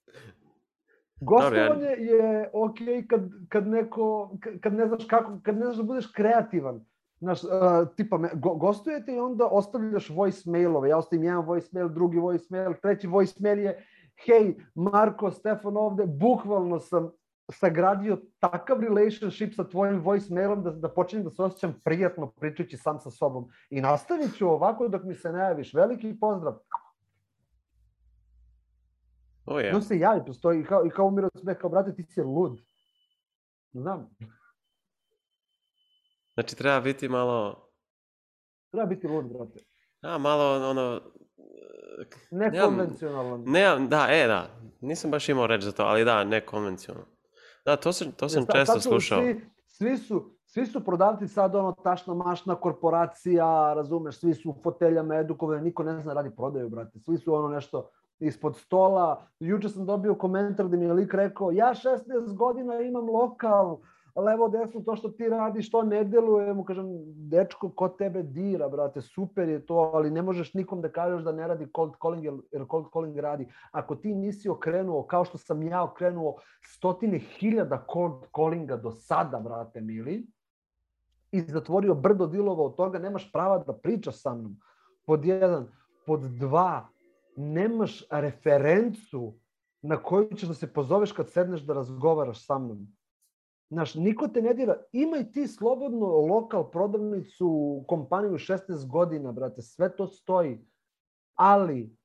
Gostovanje je ok kad, kad neko, kad ne znaš kako, kad ne znaš da budeš kreativan. Znaš, uh, tipa, me, go, gostujete i onda ostavljaš voice mailove. Ja ostavim jedan voice mail, drugi voice mail, treći voice mail je hej, Marko, Stefan ovde, bukvalno sam sagradio takav relationship sa tvojim voice mailom da, da počinjem da se osjećam prijatno pričajući sam sa sobom. I nastavit ću ovako dok mi se ne javiš. Veliki pozdrav. O je. No se javi, postoji i kao, i kao umiro od smeha, kao brate ti si lud. Znam, Znači treba biti malo, treba biti lud, brate. a malo ono, Nekonvencionalan. ne, da, e, da, nisam baš imao reč za to, ali da, nekonvencionalno. Da, to sam, to sam Sad- često slušao. Svi, svi, su, svi su prodavci sad ono tašna mašna korporacija, razumeš, svi su u foteljama edukovani, niko ne zna radi prodaju, brate. Svi su ono nešto ispod stola. Juče sam dobio komentar da mi je lik rekao, ja 16 godina imam lokal, levo desno to što ti radiš, to ne deluje. Mu kažem, dečko, ko tebe dira, brate, super je to, ali ne možeš nikom da kažeš da ne radi cold calling, jer- cold calling radi. Ako ti nisi okrenuo, kao što sam ja okrenuo stotine hiljada cold callinga do sada, brate mili, i zatvorio brdo dilova od toga, nemaš prava da pričaš sa mnom. Pod jedan. Pod dva, nemaš referencu na koju ćeš da se pozoveš kad sedneš da razgovaraš sa mnom. Znaš, niko te ne dira. Imaj ti slobodno lokal, prodavnicu, kompaniju 16 godina, brate, sve to stoji. Ali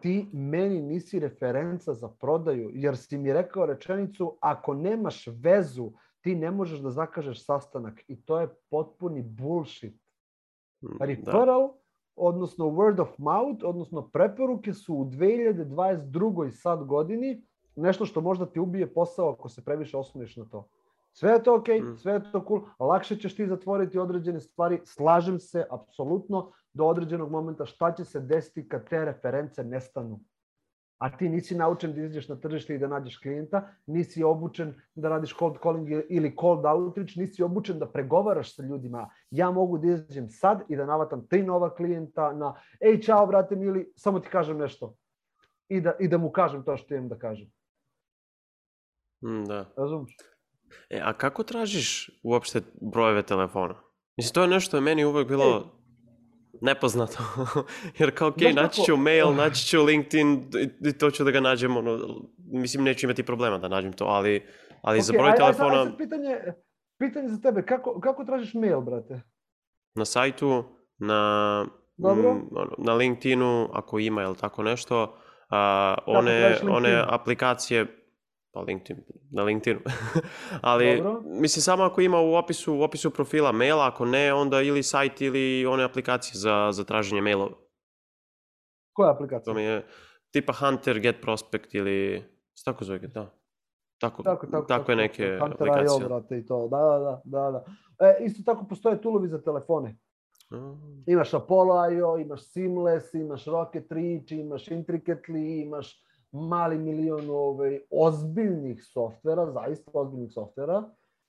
ti meni nisi referenca za prodaju, jer si mi rekao rečenicu, ako nemaš vezu, ti ne možeš da zakažeš sastanak. I to je potpuni bullshit. Mm, Da. Referral, odnosno word of mouth, odnosno preporuke su u 2022. sad godini nešto što možda ti ubije posao ako se previše osloniš na to. Sve je to ok, Mm. sve je to cool, lakše ćeš ti zatvoriti određene stvari, slažem se apsolutno do određenog momenta šta će se desiti kad te reference nestanu. A ti nisi naučen da izađeš na tržište i da nađeš klijenta, nisi obučen da radiš cold calling ili cold outreach, nisi obučen da pregovaraš sa ljudima. Ja mogu da izađem sad i da navatam tri nova klijenta na ej, čao, brate mili, samo ti kažem nešto. I da, I da mu kažem to što imam da kažem. Mm, da. Razumiješ? E, a kako tražiš uopšte brojeve telefona? Mislim, to je nešto je meni uvek bilo nepoznato. Jer kao, ok, Znaš naći kako- ću mail, naći ću LinkedIn i, to ću da ga nađem, ono, mislim, neću imati problema da nađem to, ali, ali za Ok, broj aj- sad- aj telefona sad pitanje, pitanje za tebe, kako, kako tražiš mail, brate? na sajtu, na, Dobro. ono, na LinkedInu, ako ima ili tako nešto, a, one, one aplikacije, pa LinkedIn, na LinkedInu, ali Dobro. mislim samo ako ima u opisu, u opisu profila maila, ako ne, onda ili sajt ili one aplikacije za, za traženje mailova. Koja To aplikacija? mi je tipa Hunter, Get Prospect ili, tako zove, da. Tako, Tako, tako, takve neke Hunter aplikacije. brate, i to. Da, da, da, da. da. E, isto tako postoje tulovi za telefone. Mm, Imaš Apollo IO, imaš Seamless, imaš Rocket Reach, imaš Intricately, imaš mali milion ovaj, ozbiljnih softvera, zaista ozbiljnih softvera.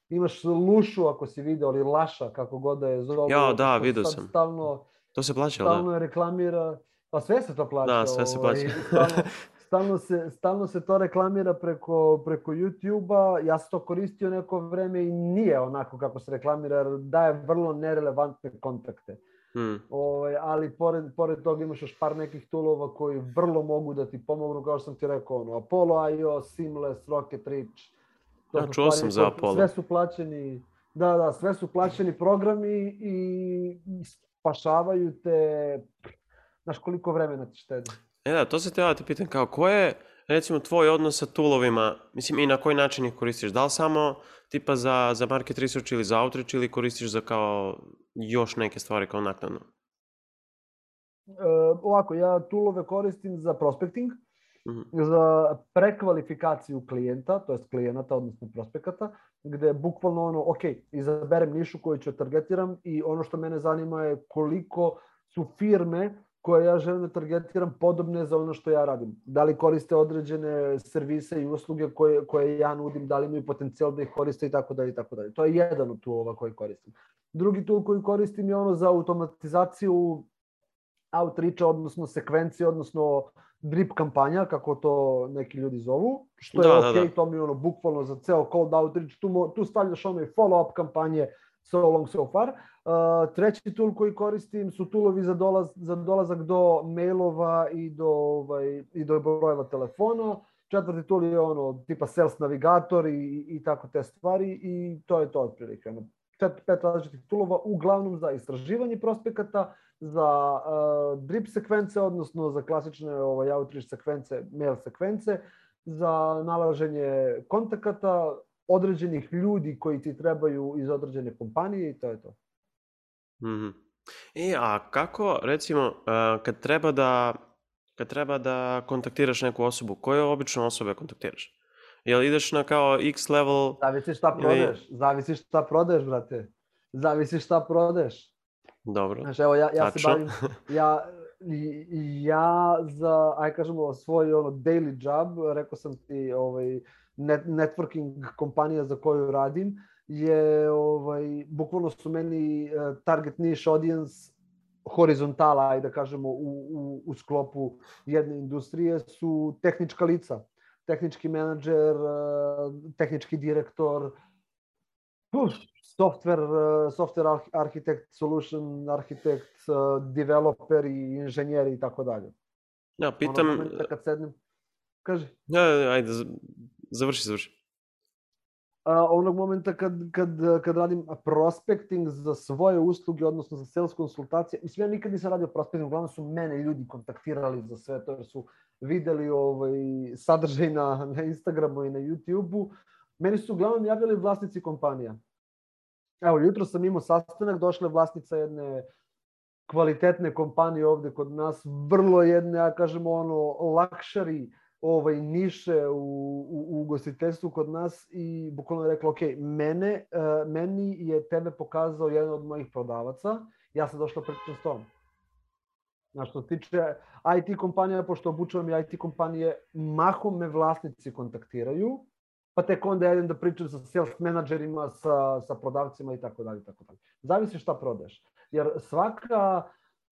Imaš Lušu, ako si video, ali Laša, kako god da je zove. Ja, da, video sam. Stalno, To se plaća, da? stalno je reklamira, pa sve se to plaća. Da, sve se ovaj, plaća. Stalno, stalno, se, stalno se to reklamira preko, preko YouTube-a. Ja sam to koristio neko vreme i nije onako kako se reklamira, jer daje vrlo nerelevantne kontakte. Mm. Ovaj, ali pored, pored toga imaš još par nekih toolova koji vrlo mogu da ti pomognu, kao što sam ti rekao, ono, Apollo IO, Seamless, Rocket Reach. To Ja, čuo sam za Apollo. Sve su plaćeni, da, da, sve su plaćeni programi i spašavaju te, znaš koliko vremena ti štedi. E da, to se teo da te pitam, kao, ko je, recimo, tvoj odnos sa toolovima, mislim, i na koji način ih koristiš? Da li samo tipa za, za market research ili za outreach ili koristiš za kao još neke stvari kao naknadno? E, ovako, ja toolove koristim za prospecting, Mhm. za prekvalifikaciju klijenta, to jest klijenata, odnosno prospekata, gde bukvalno ono, ok, izaberem nišu koju ću targetiram i ono što mene zanima je koliko su firme koje ja želim da targetiram podobne za ono što ja radim. Da li koriste određene servise i usluge koje, koje ja nudim, da li imaju potencijal da ih koriste i tako dalje i tako dalje. To je jedan od toolova koji koristim. Drugi tool koji koristim je ono za automatizaciju outreacha, odnosno sekvencije, odnosno drip kampanja, kako to neki ljudi zovu, što je Da, da, ok, da. to mi je ono bukvalno za ceo cold outreach, tu, mo, tu stavljaš ono i follow-up kampanje, so long so far. Uh, treći tool koji koristim su toolovi za, dolaz, za dolazak do mailova i do, ovaj, i do brojeva telefona. Četvrti tool je ono tipa sales navigator i, i tako te stvari i to je to otprilike. Čet, pet različitih toolova, uglavnom za istraživanje prospekata, za uh, drip sekvence, odnosno za klasične ovaj, outreach sekvence, mail sekvence, za nalaženje kontakata, određenih ljudi koji ti trebaju iz određene kompanije i to je to. Mm -hmm. E, a kako, recimo, uh, kad treba da kad treba da kontaktiraš neku osobu, koje obično osobe kontaktiraš? Jel ideš na kao X level? Zavisi šta prodaješ, ili... zavisi šta prodaješ, brate. Zavisi šta prodaješ. Dobro. Znaš, evo, ja, ja se bavim, ja, ja za, aj kažemo, svoj ono, daily job, rekao sam ti, ovaj, net, networking kompanija za koju radim, je, ovaj, bukvalno su meni uh, target niche audience horizontala, ajde da kažemo, u, u, u sklopu jedne industrije su tehnička lica. Tehnički menadžer, tehnički direktor, software, software architect, solution architect, developer i inženjeri i tako dalje. Ja, pitam... Ono kad sednem, kaži. Ja, ajde, završi, završi a, onog momenta kad, kad, kad radim prospecting za svoje usluge, odnosno za sales konsultacije, mislim, ja nikad nisam radio prospecting, uglavnom su mene ljudi kontaktirali za sve to, jer su videli ovaj, sadržaj na, na Instagramu i na YouTubeu. Meni su uglavnom javljali vlasnici kompanija. Evo, jutro sam imao sastanak, došla je vlasnica jedne kvalitetne kompanije ovde kod nas, vrlo jedne, ja kažemo, ono, luxury ovaj niše u, u, u ugostiteljstvu kod nas i bukvalno je rekla, ok, mene, uh, meni je tebe pokazao jedan od mojih prodavaca, ja sam došla pričam s tom. Na što tiče IT kompanija, pošto obučavam i IT kompanije, mahom me vlasnici kontaktiraju, pa tek onda idem da pričam sa sales menadžerima, sa, sa prodavcima i tako dalje, tako dalje. Zavisi šta prodaješ. Jer svaka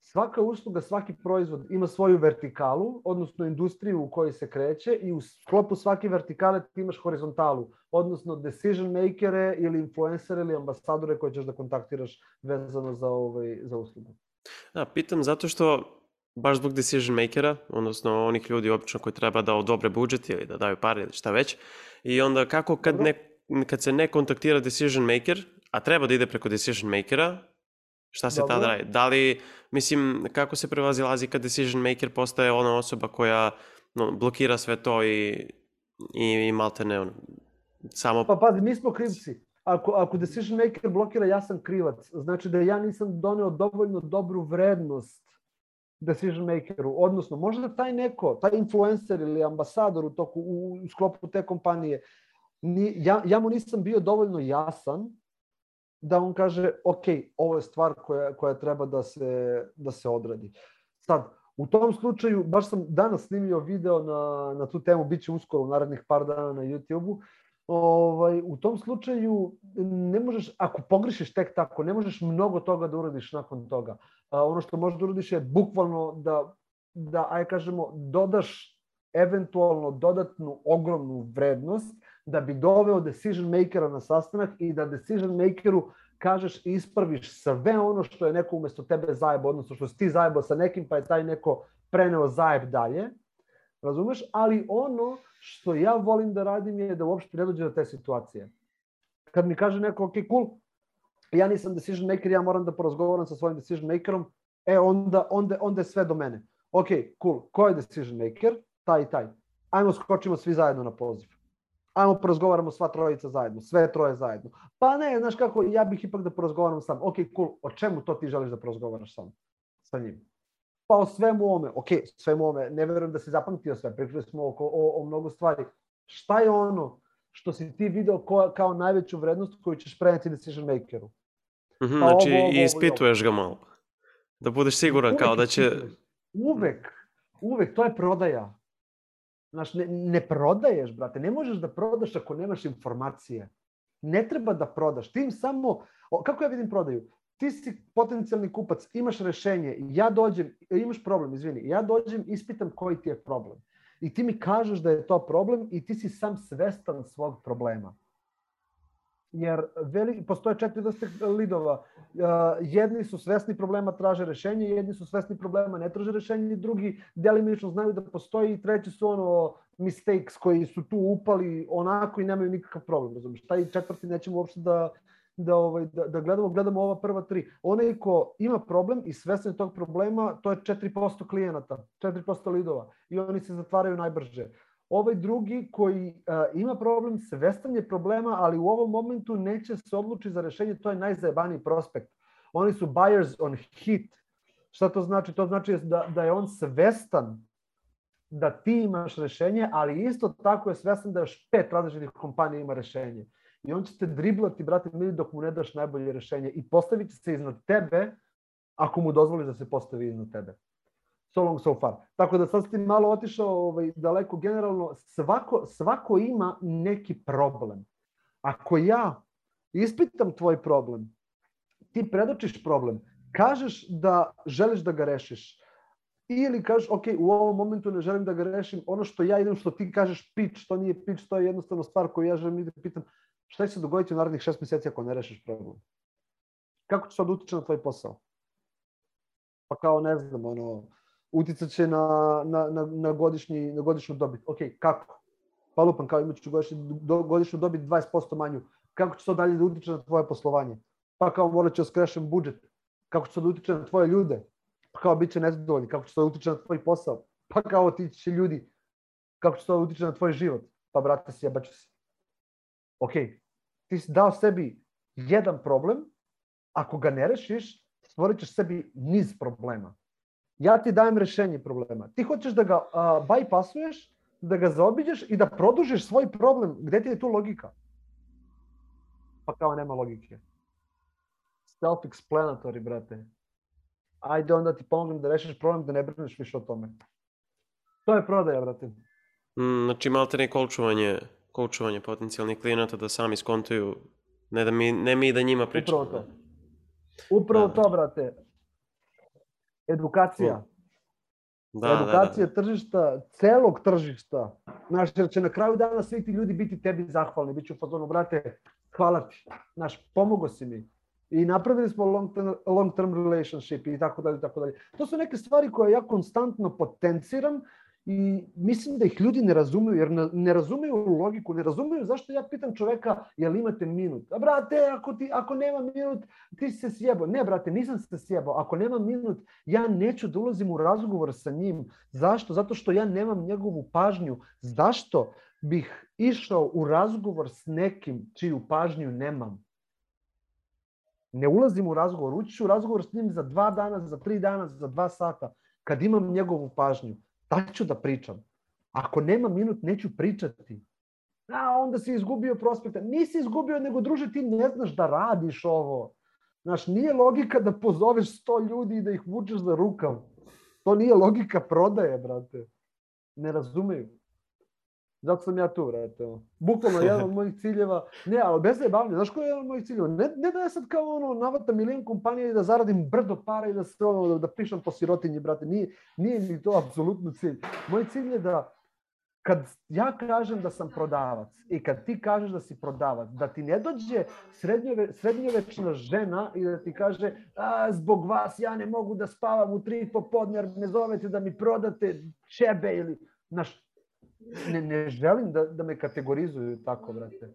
svaka usluga, svaki proizvod ima svoju vertikalu, odnosno industriju u kojoj se kreće i u sklopu svake vertikale ti imaš horizontalu, odnosno decision makere ili influencere ili ambasadore koje ćeš da kontaktiraš vezano za, ovaj, za uslugu. Da, pitam zato što baš zbog decision makera, odnosno onih ljudi obično koji treba da odobre budžet ili da daju pare ili šta već, i onda kako kad, ne, kad se ne kontaktira decision maker, a treba da ide preko decision makera, Šta se Dobro. tada radi? Da li, mislim, kako se prevazilazi kad decision maker postaje ona osoba koja no, blokira sve to i, i, i malte ne, ono, samo... Pa pazi, mi smo krivci. Ako, ako decision maker blokira, ja sam krivac. Znači da ja nisam doneo dovoljno dobru vrednost decision makeru. Odnosno, možda taj neko, taj influencer ili ambasador u, toku, u, u sklopu te kompanije, ni, ja, ja mu nisam bio dovoljno jasan da on kaže, ok, ovo je stvar koja, koja treba da se, da se odradi. Sad, u tom slučaju, baš sam danas snimio video na, na tu temu, bit će uskoro u narednih par dana na YouTube-u, ovaj, u tom slučaju ne možeš, ako pogrešiš tek tako, ne možeš mnogo toga da uradiš nakon toga. A, ono što možeš da uradiš je bukvalno da, da aj kažemo, dodaš eventualno dodatnu ogromnu vrednost da bi doveo decision makera na sastanak i da decision makeru kažeš i ispraviš sve ono što je neko umesto tebe zajebo, odnosno što si ti zajebo sa nekim pa je taj neko preneo zajeb dalje. Razumeš? Ali ono što ja volim da radim je da uopšte ne dođe do te situacije. Kad mi kaže neko, ok, cool, ja nisam decision maker, ja moram da porazgovaram sa svojim decision makerom, e onda, onda, onda je sve do mene. Ok, cool, ko je decision maker? Taj i taj. Ajmo skočimo svi zajedno na poziv ajmo porazgovaramo sva trojica zajedno, sve troje zajedno. Pa ne, znaš kako, ja bih ipak da porazgovaram sam. Ok, cool, o čemu to ti želiš da porazgovaraš sam sa njim? Pa o svemu ome, ok, svemu ome, ne verujem da si zapamtio sve, pričali smo oko, o, o mnogo stvari. Šta je ono što si ti video ko, kao najveću vrednost koju ćeš preneti decision makeru? Mm -hmm, pa znači, ovo, ovo, ispituješ ga malo. Da budeš siguran uvek kao da će... Uvek, uvek, to je prodaja. Znaš, ne, ne prodaješ, brate. Ne možeš da prodaš ako nemaš informacije. Ne treba da prodaš. Ti im samo... O, kako ja vidim prodaju? Ti si potencijalni kupac, imaš rešenje, ja dođem, imaš problem, izvini, ja dođem, ispitam koji ti je problem. I ti mi kažeš da je to problem i ti si sam svestan svog problema. Jer veli, postoje četiri vrste lidova. Uh, jedni su svesni problema, traže rešenje, jedni su svesni problema, ne traže rešenje, drugi delimično znaju da postoji i treći su ono mistakes koji su tu upali onako i nemaju nikakav problem, razumiješ? Taj četvrti nećemo uopšte da, da, ovaj, da, da gledamo, gledamo ova prva tri. Onaj ko ima problem i svestan tog problema, to je 4% klijenata, 4% lidova i oni se zatvaraju najbrže. Ovaj drugi koji uh, ima problem, svestan je problema, ali u ovom momentu neće se odluči za rešenje, to je najzajebaniji prospekt. Oni su buyers on hit. Šta to znači? To znači da, da je on svestan da ti imaš rešenje, ali isto tako je svestan da još pet različitih kompanija ima rešenje. I on će te driblati, brate, mili, dok mu ne daš najbolje rešenje i postavit će se iznad tebe ako mu dozvoliš da se postavi iznad tebe so long so far. Tako da sad si malo otišao ovaj, daleko generalno, svako, svako ima neki problem. Ako ja ispitam tvoj problem, ti predočiš problem, kažeš da želiš da ga rešiš, ili kažeš, ok, u ovom momentu ne želim da ga rešim, ono što ja idem, što ti kažeš pitch, to nije pitch, to je jednostavno stvar koju ja želim da pitam, šta će se dogoditi u narednih šest meseci ako ne rešiš problem? Kako će da utiče na tvoj posao? Pa kao, ne znam, ono, uticat će na, na, na, na, godišnji, na godišnju dobit. Ok, kako? Pa lupam, kao imat ću godišnju, do, godišnju dobit 20% manju. Kako će to dalje da utiče na tvoje poslovanje? Pa kao morat će oskrešen budžet. Kako će to da utiče na tvoje ljude? Pa kao bit će nezadovoljni. Kako će to da utiče na tvoj posao? Pa kao otići će ljudi. Kako će to da utiče na tvoj život? Pa brate, sjebaću se. Ok, ti si dao sebi jedan problem, ako ga ne rešiš, stvorit ćeš sebi niz problema ja ti dajem rešenje problema. Ti hoćeš da ga uh, bypassuješ, da ga zaobiđeš i da produžiš svoj problem. Gde ti je tu logika? Pa kao nema logike. Self-explanatory, brate. Ajde onda ti pomognem da rešiš problem, da ne brineš više o tome. To je prodaja, brate. Mm, znači, malte ne coachovanje, coachovanje potencijalnih klijenata da sami skontaju, ne, da mi, ne mi da njima pričamo. Upravo to. Upravo da. to, brate edukacija. Da, edukacija da, da. tržišta, celog tržišta. Znaš, jer će na kraju dana svi ti ljudi biti tebi zahvalni. Biću u fazonu, brate, hvala ti. Znaš, pomogo si mi. I napravili smo long term, long term relationship i tako dalje, tako dalje. To su neke stvari koje ja konstantno potenciram I mislim da ih ljudi ne razumeju, jer ne razumeju logiku, ne razumeju zašto ja pitam čoveka jel imate minut. A brate, ako, ti, ako nema minut, ti si se sjebao. Ne, brate, nisam se sjebao. Ako nema minut, ja neću da ulazim u razgovor sa njim. Zašto? Zato što ja nemam njegovu pažnju. Zašto bih išao u razgovor s nekim čiju pažnju nemam? Ne ulazim u razgovor, ući ću u razgovor s njim za dva dana, za tri dana, za dva sata, kad imam njegovu pažnju ću da pričam. Ako nema minut, neću pričati. A onda si izgubio prospekta. Nisi izgubio, nego druže, ti ne znaš da radiš ovo. Znaš, nije logika da pozoveš sto ljudi i da ih vučeš za rukav. To nije logika prodaje, brate. Ne razumeju. Zato sam ja tu, vrate. Bukvalno jedan od mojih ciljeva, ne, ali bez zajebavanja, znaš koji je jedan od mojih ciljeva? Ne, ne da ja sad kao ono, navatam milijon kompanija i da zaradim brdo para i da se ono, da, da pišem po sirotinji, brate. Nije, nije mi to apsolutno cilj. Moj cilj je da kad ja kažem da sam prodavac i kad ti kažeš da si prodavac, da ti ne dođe srednjove, srednjovečna žena i da ti kaže a, zbog vas ja ne mogu da spavam u tri popodne jer ne zovete da mi prodate čebe ili, znaš, ne, ne želim da, da me kategorizuju tako, brate.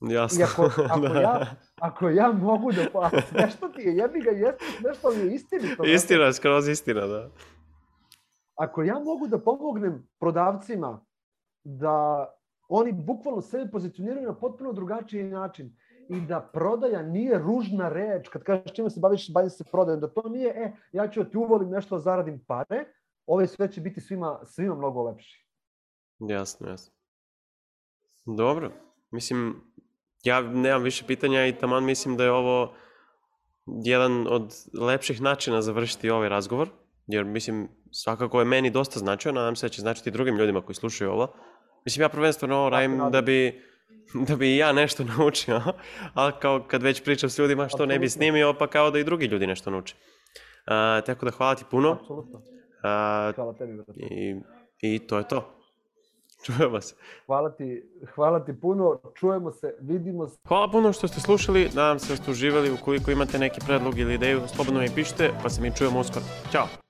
Jasno. I ako, ako, da. ja, ako ja mogu da... Pa, nešto ti je, jebi ga, jeste nešto mi je istinito. Istina, skroz istina, da. Ako ja mogu da pomognem prodavcima da oni bukvalno sebe pozicioniraju na potpuno drugačiji način i da prodaja nije ružna reč, kad kažeš čime se baviš, bavim se prodajom, da to nije, e, ja ću da ti uvolim nešto, zaradim pare, ove sve će biti svima, svima mnogo lepši. Jasno, jasno. Dobro. Mislim, ja nemam više pitanja i taman mislim da je ovo jedan od lepših načina završiti ovaj razgovor, jer mislim, svakako je meni dosta značio, nadam se da će značiti drugim ljudima koji slušaju ovo. Mislim, ja prvenstveno ovo radim da bi, da bi i ja nešto naučio, ali kao kad već pričam s ljudima što ne bi snimio, pa kao da i drugi ljudi nešto nauče. Uh, tako da hvala ti puno. Apsolutno. Uh, hvala tebi, brate. I, I to je to. Čujemo se. Hvala ti, hvala ti puno, čujemo se, vidimo se. Hvala puno što ste slušali, nadam se da ste uživali. Ukoliko imate neki predlog ili ideju, slobodno mi pišite, pa se mi čujemo uskoro. Ćao!